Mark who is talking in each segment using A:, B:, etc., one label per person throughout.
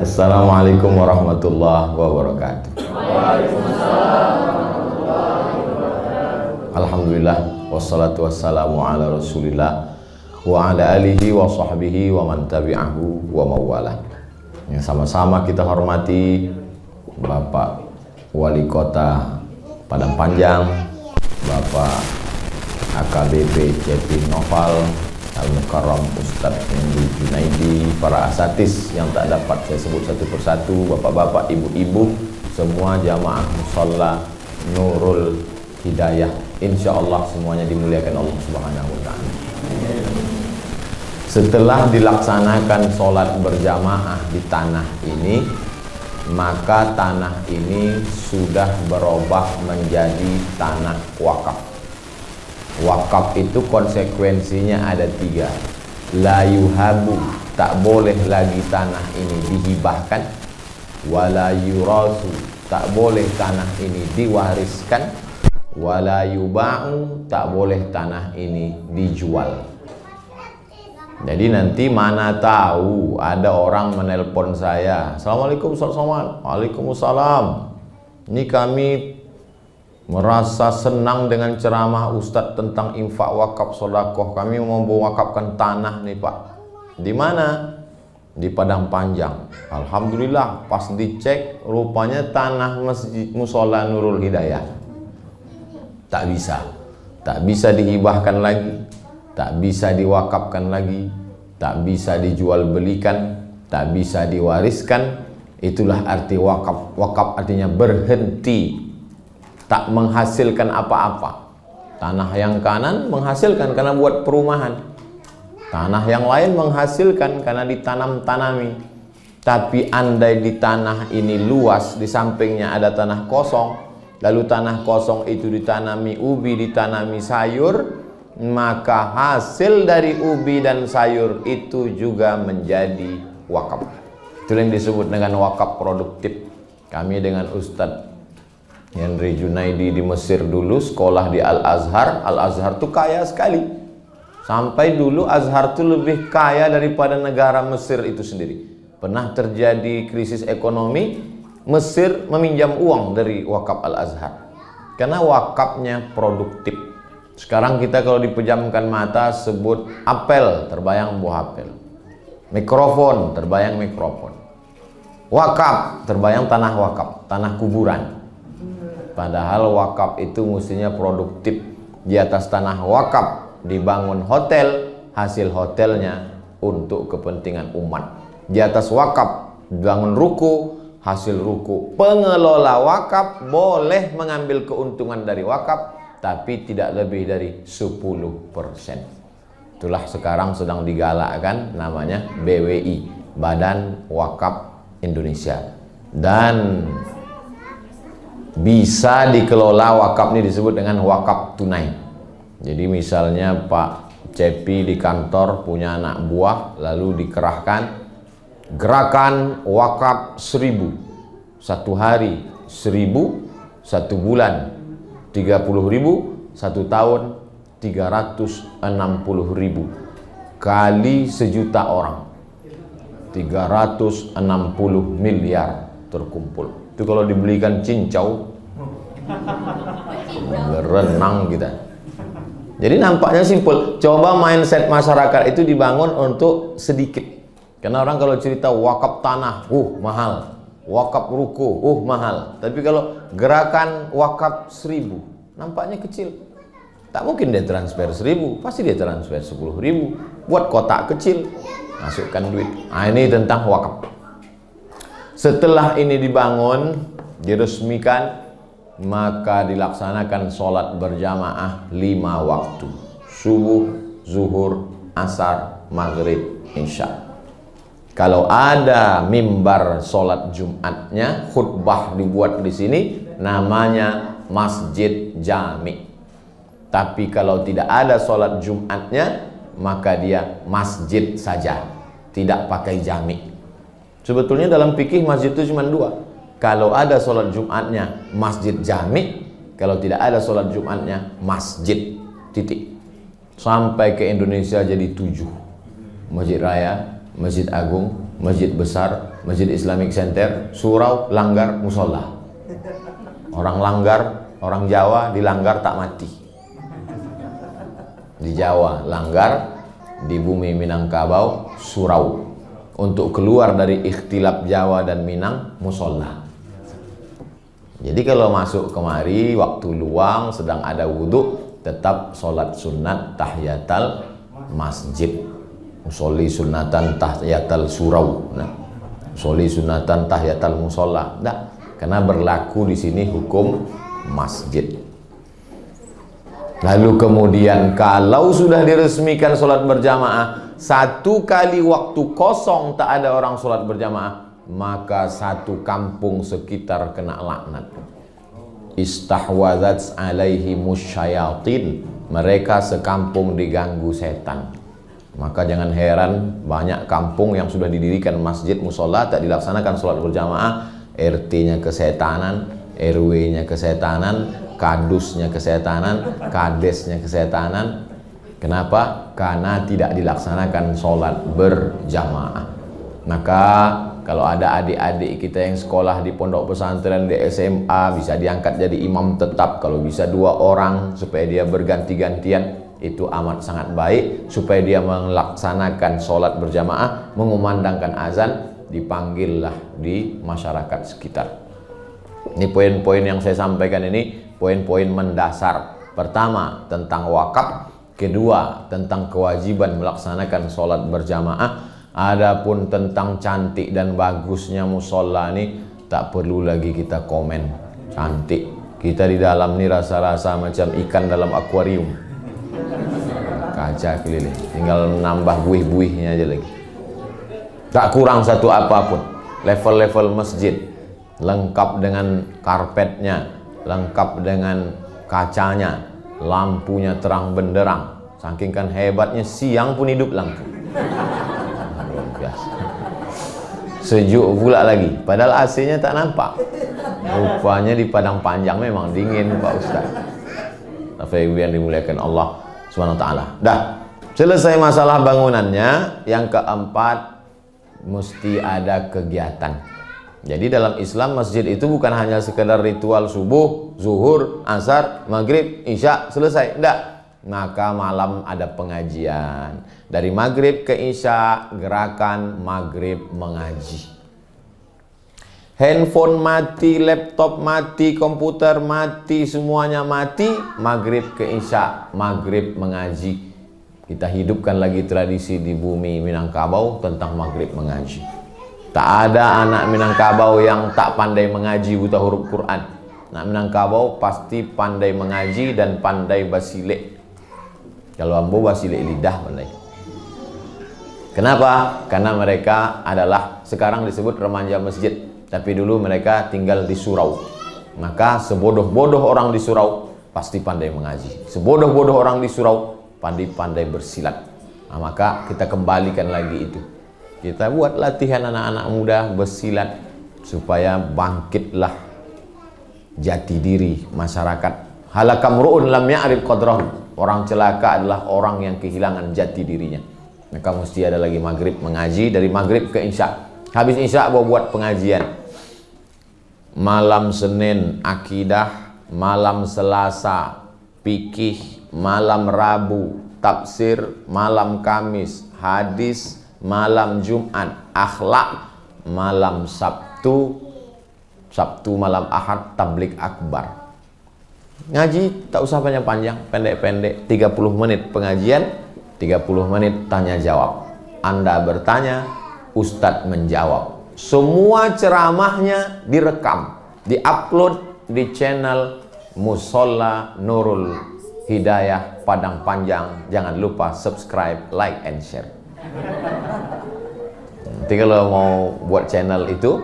A: Assalamualaikum warahmatullahi wabarakatuh. Alhamdulillah wassalatu wassalamu ala Rasulillah wa ala alihi wa sahbihi wa man tabi'ahu wa mawala. Yang sama-sama kita hormati Bapak Wali Kota Padang Panjang, Bapak AKBP Cepi Noval, Al-Mukarram Ustadz Henry Junaidi, para asatis yang tak dapat saya sebut satu persatu, bapak-bapak, ibu-ibu, semua jamaah musola Nurul Hidayah. Insya Allah semuanya dimuliakan Allah Subhanahu taala. Setelah dilaksanakan sholat berjamaah di tanah ini, maka tanah ini sudah berubah menjadi tanah wakaf Wakaf itu konsekuensinya ada tiga. La yuhabu Tak boleh lagi tanah ini dihibahkan. Wala yurasu Tak boleh tanah ini diwariskan. Wala yuba'u Tak boleh tanah ini dijual. Jadi nanti mana tahu ada orang menelpon saya. Assalamualaikum Assalamualaikum Waalaikumsalam. Ini kami merasa senang dengan ceramah Ustadz tentang infak wakaf sodakoh. Kami mau mewakafkan tanah nih Pak. Di mana? Di Padang Panjang. Alhamdulillah pas dicek rupanya tanah masjid musola Nurul Hidayah. Tak bisa. Tak bisa dihibahkan lagi. Tak bisa diwakafkan lagi. Tak bisa dijual belikan tak bisa diwariskan. Itulah arti wakaf. Wakaf artinya berhenti tak menghasilkan apa-apa. Tanah yang kanan menghasilkan karena buat perumahan. Tanah yang lain menghasilkan karena ditanam-tanami. Tapi andai di tanah ini luas, di sampingnya ada tanah kosong, lalu tanah kosong itu ditanami ubi, ditanami sayur, maka hasil dari ubi dan sayur itu juga menjadi wakaf. Itu yang disebut dengan wakaf produktif. Kami dengan Ustadz Henry Junaidi di Mesir dulu sekolah di Al-Azhar. Al-Azhar tuh kaya sekali. Sampai dulu Azhar tuh lebih kaya daripada negara Mesir itu sendiri. Pernah terjadi krisis ekonomi Mesir meminjam uang dari wakaf Al-Azhar. Karena wakafnya produktif. Sekarang kita kalau dipejamkan mata sebut apel terbayang buah apel. Mikrofon terbayang mikrofon. Wakaf terbayang tanah wakaf tanah kuburan Padahal wakaf itu mestinya produktif. Di atas tanah wakaf dibangun hotel, hasil hotelnya untuk kepentingan umat. Di atas wakaf dibangun ruku, hasil ruku. Pengelola wakaf boleh mengambil keuntungan dari wakaf, tapi tidak lebih dari 10%. Itulah sekarang sedang digalakkan namanya BWI, Badan Wakaf Indonesia. Dan bisa dikelola wakaf ini disebut dengan wakaf tunai. Jadi misalnya Pak Cepi di kantor punya anak buah lalu dikerahkan gerakan wakaf seribu. Satu hari seribu satu bulan tiga puluh ribu satu tahun tiga ratus enam puluh ribu kali sejuta orang. tiga ratus enam puluh miliar terkumpul. Itu kalau dibelikan cincau berenang kita. Jadi nampaknya simpel coba mindset masyarakat itu dibangun untuk sedikit. Karena orang kalau cerita wakaf tanah uh mahal. Wakaf ruko uh mahal. Tapi kalau gerakan wakaf seribu nampaknya kecil. Tak mungkin dia transfer seribu pasti dia transfer sepuluh ribu. Buat kotak kecil masukkan duit. Nah, ini tentang wakaf setelah ini dibangun, diresmikan, maka dilaksanakan sholat berjamaah lima waktu. Subuh, zuhur, asar, maghrib, isya. Kalau ada mimbar sholat Jumatnya, khutbah dibuat di sini, namanya masjid jami. Tapi kalau tidak ada sholat Jumatnya, maka dia masjid saja, tidak pakai jami. Sebetulnya dalam fikih masjid itu cuma dua. Kalau ada sholat Jumatnya masjid jami, kalau tidak ada sholat Jumatnya masjid titik. Sampai ke Indonesia jadi tujuh. Masjid Raya, Masjid Agung, Masjid Besar, Masjid Islamic Center, surau, langgar, musola. Orang langgar, orang Jawa dilanggar tak mati. Di Jawa langgar, di bumi Minangkabau surau. Untuk keluar dari ikhtilaf Jawa dan Minang, musola. Jadi kalau masuk kemari waktu luang sedang ada wudhu tetap sholat sunat tahiyatal masjid. Musolli sunatan tahiyatal surau. Nah sunatan tahiyatal musola. Nah karena berlaku di sini hukum masjid. Lalu kemudian kalau sudah diresmikan sholat berjamaah satu kali waktu kosong tak ada orang sholat berjamaah maka satu kampung sekitar kena laknat. Istahwazat alaihi musyayatin. Mereka sekampung diganggu setan. Maka jangan heran banyak kampung yang sudah didirikan masjid musola tak dilaksanakan sholat berjamaah. RT-nya kesetanan RW-nya kesetanan kadusnya kesetanan kadesnya kesetanan kenapa? karena tidak dilaksanakan sholat berjamaah. Maka kalau ada adik-adik kita yang sekolah di pondok pesantren di SMA bisa diangkat jadi imam tetap. Kalau bisa dua orang supaya dia berganti-gantian itu amat sangat baik. Supaya dia melaksanakan sholat berjamaah mengumandangkan azan dipanggillah di masyarakat sekitar. Ini poin-poin yang saya sampaikan ini poin-poin mendasar. Pertama tentang wakaf kedua tentang kewajiban melaksanakan sholat berjamaah Adapun tentang cantik dan bagusnya musola ini tak perlu lagi kita komen. Cantik. Kita di dalam ni rasa-rasa macam ikan dalam akuarium. Kaca keliling. Tinggal nambah buih-buihnya aja lagi. Tak kurang satu apa pun. Level-level masjid lengkap dengan karpetnya, lengkap dengan kacanya, lampunya terang benderang. Saking kan hebatnya siang pun hidup lampu. Sejuk pula lagi. Padahal AC-nya tak nampak. Rupanya di padang panjang memang dingin Pak Ustaz. Tapi yang dimuliakan Allah SWT dah. Selesai masalah bangunannya. Yang keempat mesti ada kegiatan jadi dalam Islam masjid itu bukan hanya sekedar ritual subuh, zuhur, asar, maghrib, isya, selesai. Tidak. Maka malam ada pengajian dari maghrib ke isya gerakan maghrib mengaji. Handphone mati, laptop mati, komputer mati, semuanya mati. Maghrib ke isya, maghrib mengaji. Kita hidupkan lagi tradisi di bumi Minangkabau tentang maghrib mengaji. Tak ada anak Minangkabau yang tak pandai mengaji buta huruf Quran. Anak Minangkabau pasti pandai mengaji dan pandai basilik. Kalau ambo basilik lidah pandai. Kenapa? Karena mereka adalah sekarang disebut remaja masjid, tapi dulu mereka tinggal di surau. Maka sebodoh-bodoh orang di surau pasti pandai mengaji. Sebodoh-bodoh orang di surau pandai-pandai bersilat. Nah, maka kita kembalikan lagi itu. Kita buat latihan anak-anak muda bersilat supaya bangkitlah jati diri masyarakat. Halakam ru'un lam ya'rif qadrahu. Orang celaka adalah orang yang kehilangan jati dirinya. Maka mesti ada lagi maghrib mengaji dari maghrib ke isya. Habis isya bawa buat pengajian. Malam Senin akidah, malam Selasa pikih, malam Rabu tafsir, malam Kamis hadis, malam Jumat akhlak, malam Sabtu Sabtu malam Ahad tablik akbar. Ngaji tak usah panjang-panjang, pendek-pendek, 30 menit pengajian, 30 menit tanya jawab. Anda bertanya, Ustadz menjawab. Semua ceramahnya direkam, diupload di channel Musola Nurul Hidayah Padang Panjang. Jangan lupa subscribe, like, and share. Nanti kalau mau buat channel itu,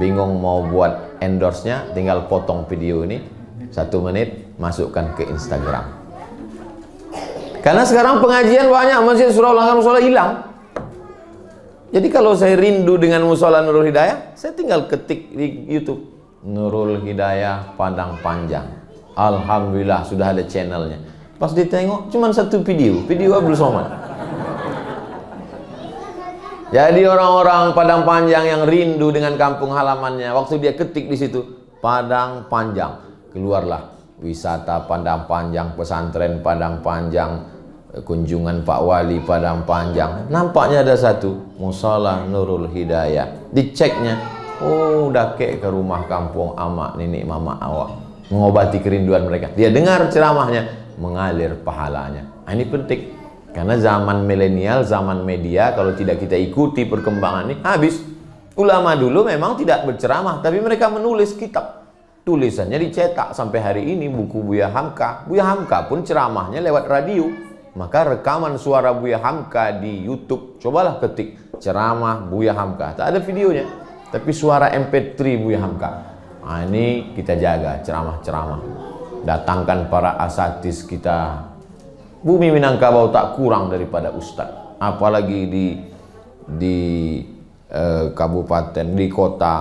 A: bingung mau buat endorse-nya, tinggal potong video ini, satu menit, masukkan ke Instagram. Karena sekarang pengajian banyak masjid surau langgar musola hilang. Jadi kalau saya rindu dengan musola Nurul Hidayah, saya tinggal ketik di YouTube Nurul Hidayah Padang Panjang. Alhamdulillah sudah ada channelnya. Pas ditengok cuma satu video, video Abdul Somad. Jadi orang-orang Padang Panjang yang rindu dengan kampung halamannya, waktu dia ketik di situ Padang Panjang, keluarlah wisata Padang Panjang, pesantren Padang Panjang, kunjungan Pak Wali Padang Panjang. Nampaknya ada satu, Musala Nurul Hidayah. Diceknya, oh udah ke ke rumah kampung amak nenek mama awak mengobati kerinduan mereka. Dia dengar ceramahnya, mengalir pahalanya. Ini penting. Karena zaman milenial, zaman media, kalau tidak kita ikuti perkembangan ini, habis. Ulama dulu memang tidak berceramah, tapi mereka menulis kitab. Tulisannya dicetak sampai hari ini buku Buya Hamka. Buya Hamka pun ceramahnya lewat radio. Maka rekaman suara Buya Hamka di YouTube, cobalah ketik ceramah Buya Hamka. Tak ada videonya, tapi suara MP3 Buya Hamka. Nah, ini kita jaga ceramah-ceramah. Datangkan para asatis kita Bumi Minangkabau tak kurang daripada ustadz. Apalagi di di eh, kabupaten, di kota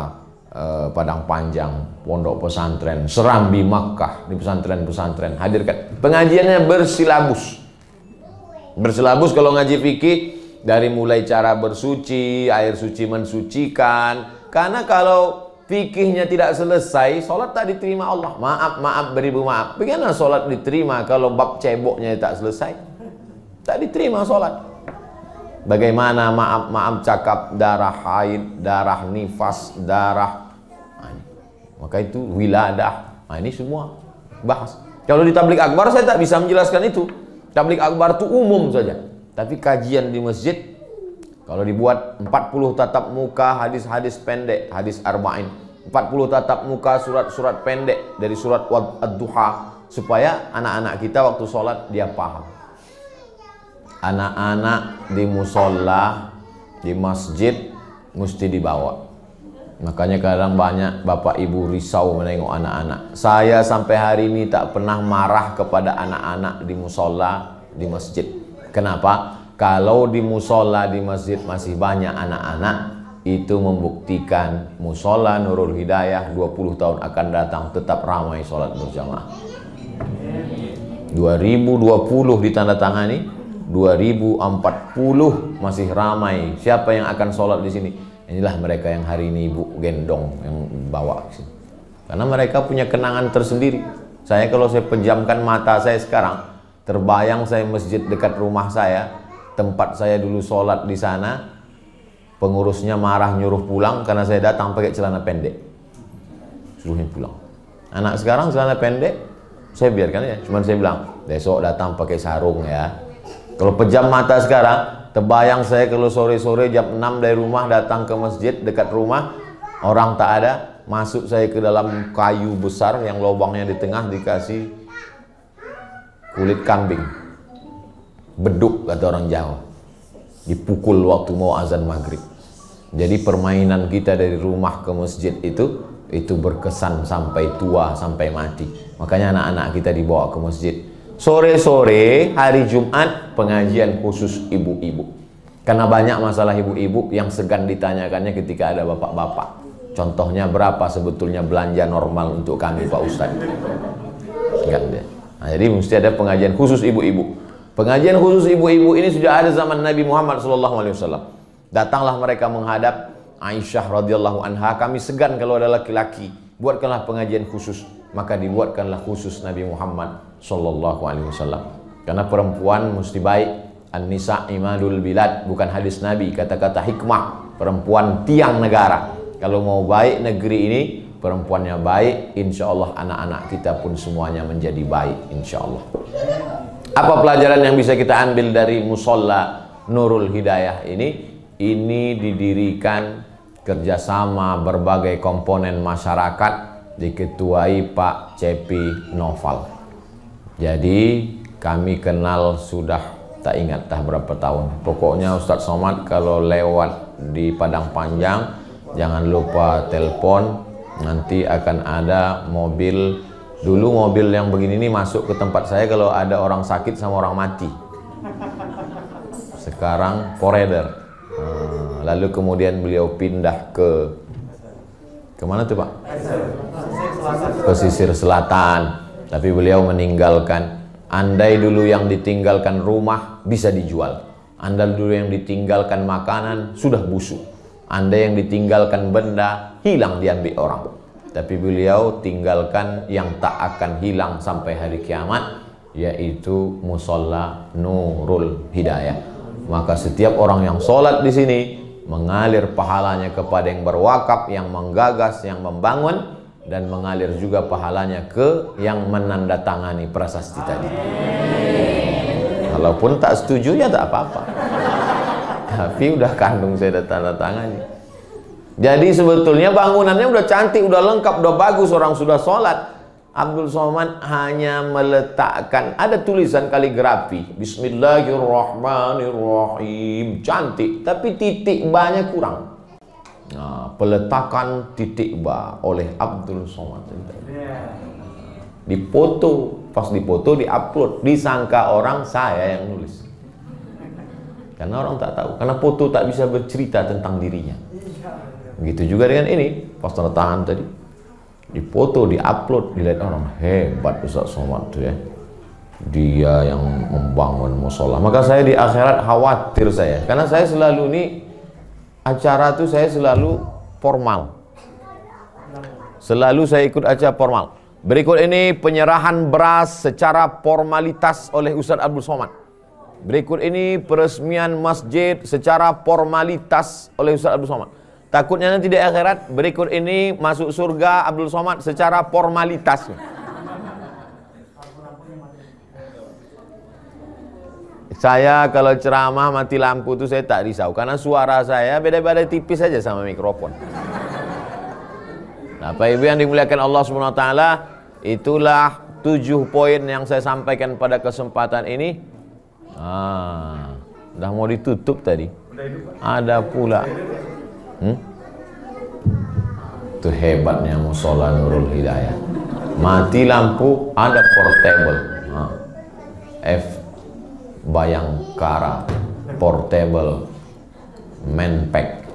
A: eh, Padang Panjang, pondok pesantren, Serambi Makkah, di pesantren-pesantren. Hadirkan pengajiannya bersilabus. Bersilabus kalau ngaji fikih dari mulai cara bersuci, air suci mensucikan. Karena kalau fikihnya tidak selesai, sholat tak diterima Allah. Maaf, maaf, beribu maaf. Bagaimana sholat diterima kalau bab ceboknya tak selesai? Tak diterima sholat. Bagaimana maaf, maaf cakap darah haid, darah nifas, darah. Nah, maka itu wiladah. Nah, ini semua bahas. Kalau di tablik akbar saya tak bisa menjelaskan itu. Tablik akbar itu umum saja. Tapi kajian di masjid kalau dibuat 40 tatap muka hadis-hadis pendek, hadis arba'in. 40 tatap muka surat-surat pendek dari surat Ad-Duha supaya anak-anak kita waktu sholat dia paham. Anak-anak di musola, di masjid mesti dibawa. Makanya kadang banyak bapak ibu risau menengok anak-anak. Saya sampai hari ini tak pernah marah kepada anak-anak di musola, di masjid. Kenapa? Kalau di musola di masjid masih banyak anak-anak, itu membuktikan musola Nurul Hidayah 20 tahun akan datang tetap ramai sholat berjamaah. 2020 ditandatangani, 2040 masih ramai. Siapa yang akan sholat di sini? Inilah mereka yang hari ini ibu gendong yang bawa ke sini. Karena mereka punya kenangan tersendiri. Saya kalau saya pejamkan mata saya sekarang, terbayang saya masjid dekat rumah saya, tempat saya dulu sholat di sana pengurusnya marah nyuruh pulang karena saya datang pakai celana pendek. Suruhnya pulang. Anak sekarang celana pendek saya biarkan ya cuman saya bilang besok datang pakai sarung ya. Kalau pejam mata sekarang terbayang saya kalau sore-sore jam 6 dari rumah datang ke masjid dekat rumah orang tak ada masuk saya ke dalam kayu besar yang lubangnya di tengah dikasih kulit kambing beduk kata orang Jawa. Dipukul waktu mau azan maghrib. Jadi permainan kita dari rumah ke masjid itu itu berkesan sampai tua sampai mati. Makanya anak-anak kita dibawa ke masjid. Sore-sore hari Jumat pengajian khusus ibu-ibu. Karena banyak masalah ibu-ibu yang segan ditanyakannya ketika ada bapak-bapak. Contohnya berapa sebetulnya belanja normal untuk kami Pak Ustadz? Nah, jadi mesti ada pengajian khusus ibu-ibu Pengajian khusus ibu-ibu ini sudah ada zaman Nabi Muhammad SAW. Datanglah mereka menghadap Aisyah radhiyallahu anha. Kami segan kalau ada laki-laki. Buatkanlah pengajian khusus. Maka dibuatkanlah khusus Nabi Muhammad SAW. Karena perempuan mesti baik. An-nisa imadul bilad. Bukan hadis Nabi. Kata-kata hikmah. Perempuan tiang negara. Kalau mau baik negeri ini, perempuannya baik, insya Allah anak-anak kita pun semuanya menjadi baik, insya Allah. Apa pelajaran yang bisa kita ambil dari musola Nurul Hidayah ini? Ini didirikan kerjasama berbagai komponen masyarakat diketuai Pak Cepi Noval. Jadi kami kenal sudah tak ingat tak berapa tahun. Pokoknya Ustadz Somad kalau lewat di Padang Panjang jangan lupa telepon nanti akan ada mobil Dulu mobil yang begini ini masuk ke tempat saya kalau ada orang sakit sama orang mati. Sekarang koreder. Hmm, lalu kemudian beliau pindah ke ke mana tuh pak? Pesisir selatan. Tapi beliau meninggalkan. Andai dulu yang ditinggalkan rumah bisa dijual. Anda dulu yang ditinggalkan makanan sudah busuk. Anda yang ditinggalkan benda hilang diambil orang. Tapi beliau tinggalkan yang tak akan hilang sampai hari kiamat yaitu musola nurul hidayah. Maka setiap orang yang sholat di sini mengalir pahalanya kepada yang berwakaf, yang menggagas, yang membangun dan mengalir juga pahalanya ke yang menandatangani prasasti tadi. Kalaupun tak setuju ya tak apa-apa. Tapi udah kandung saya tanda tangani. Jadi sebetulnya bangunannya udah cantik, udah lengkap, udah bagus orang sudah sholat. Abdul Somad hanya meletakkan ada tulisan kaligrafi Bismillahirrahmanirrahim cantik tapi titik banyak kurang. Nah, peletakan titik ba oleh Abdul Somad. Dipoto pas dipoto diupload disangka orang saya yang nulis. Karena orang tak tahu karena foto tak bisa bercerita tentang dirinya begitu juga dengan ini pas tanda tangan tadi dipoto, diupload, dilihat orang hebat Ustaz Somad tuh ya. Dia yang membangun musola. Maka saya di akhirat khawatir saya, karena saya selalu ini acara tuh saya selalu formal. Selalu saya ikut acara formal. Berikut ini penyerahan beras secara formalitas oleh Ustaz Abdul Somad. Berikut ini peresmian masjid secara formalitas oleh Ustaz Abdul Somad. Takutnya nanti di akhirat berikut ini masuk surga Abdul Somad secara formalitas. Saya kalau ceramah mati lampu itu saya tak risau karena suara saya beda-beda tipis saja sama mikrofon. Nah, Pak Ibu yang dimuliakan Allah Subhanahu wa taala, itulah tujuh poin yang saya sampaikan pada kesempatan ini. Ah, udah mau ditutup tadi. Ada pula. Hmm? Itu hebatnya musola Nurul Hidayah. Mati lampu ada portable. Nah. F Bayangkara portable manpack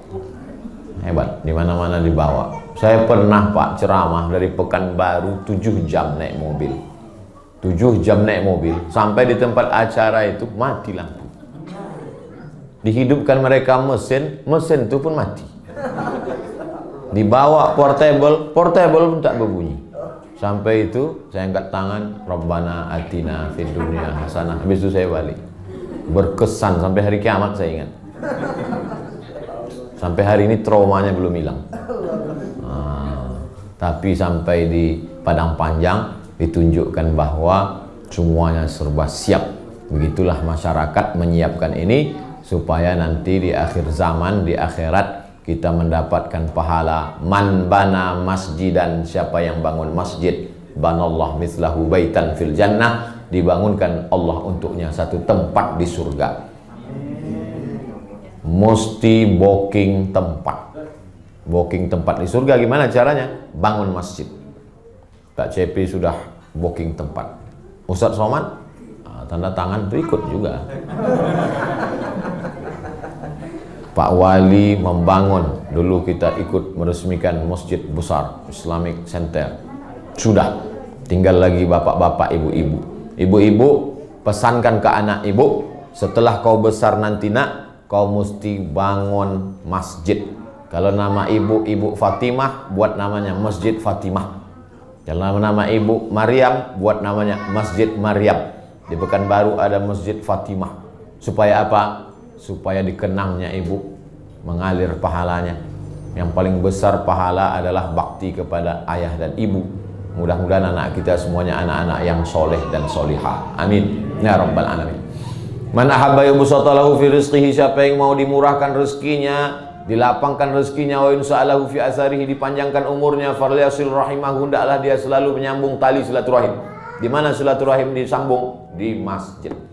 A: hebat di mana mana dibawa saya pernah pak ceramah dari Pekanbaru 7 jam naik mobil 7 jam naik mobil sampai di tempat acara itu mati lampu dihidupkan mereka mesin mesin itu pun mati dibawa portable portable pun tak berbunyi. Sampai itu saya angkat tangan Rabbana atina fid dunya hasanah. Habis itu saya balik. Berkesan sampai hari kiamat saya ingat. Sampai hari ini traumanya belum hilang. Nah, tapi sampai di Padang Panjang ditunjukkan bahwa semuanya serba siap. Begitulah masyarakat menyiapkan ini supaya nanti di akhir zaman di akhirat kita mendapatkan pahala. Man bana masjidan siapa yang bangun masjid banallah mislahu baitan fil jannah dibangunkan Allah untuknya satu tempat di surga. Mesti booking tempat. Booking tempat di surga gimana caranya? Bangun masjid. Kak CP sudah booking tempat. Ustadz Somad? Ah, tanda tangan berikut juga Pak Wali membangun. Dulu kita ikut meresmikan masjid besar Islamic Center. Sudah. Tinggal lagi bapak-bapak ibu-ibu. Ibu-ibu pesankan ke anak ibu setelah kau besar nanti nak kau mesti bangun masjid. Kalau nama ibu ibu Fatimah buat namanya Masjid Fatimah. Kalau nama ibu Maryam buat namanya Masjid Maryam di Pekanbaru ada Masjid Fatimah. Supaya apa supaya dikenangnya ibu mengalir pahalanya. Yang paling besar pahala adalah bakti kepada ayah dan ibu. Mudah-mudahan anak kita semuanya anak-anak yang soleh dan solihah. Amin. Ya rabbal alamin. Man ahabba yubsatalahu fi rizqihi siapa yang mau dimurahkan rezekinya dilapangkan rezekinya wa insa'alahu fi asarihi dipanjangkan umurnya farliyasil rahimahu hendaklah dia selalu menyambung tali silaturahim. Di mana silaturahim disambung? Di masjid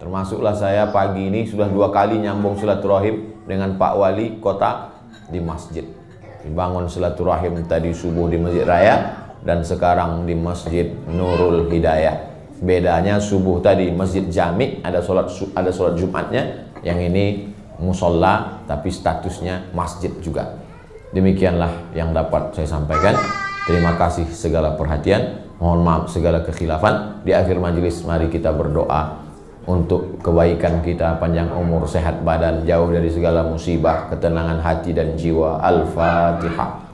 A: Termasuklah saya pagi ini sudah dua kali nyambung silaturahim dengan Pak Wali kota di masjid. Dibangun silaturahim tadi subuh di Masjid Raya dan sekarang di Masjid Nurul Hidayah. Bedanya subuh tadi Masjid Jami ada sholat ada sholat Jumatnya, yang ini musola tapi statusnya masjid juga. Demikianlah yang dapat saya sampaikan. Terima kasih segala perhatian. Mohon maaf segala kekhilafan. Di akhir majelis mari kita berdoa untuk kebaikan kita panjang umur sehat badan jauh dari segala musibah ketenangan hati dan jiwa. Al-fatihah.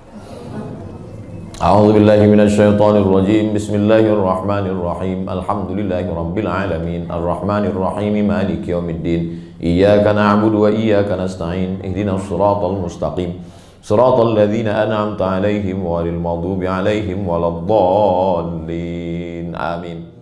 A: A'udzu billahi minasyaitonir rajim Bismillahirrahmanirrahim. Alhamdulillahi rabbil alamin. Arrahmanir rahim maliki yaumiddin. Iyyaka na'budu wa iyyaka nasta'in. Ihdinash shiratal mustaqim. Shiratal ladzina an'amta 'alaihim ghairil maghdubi 'alaihim waladdallin. Amin.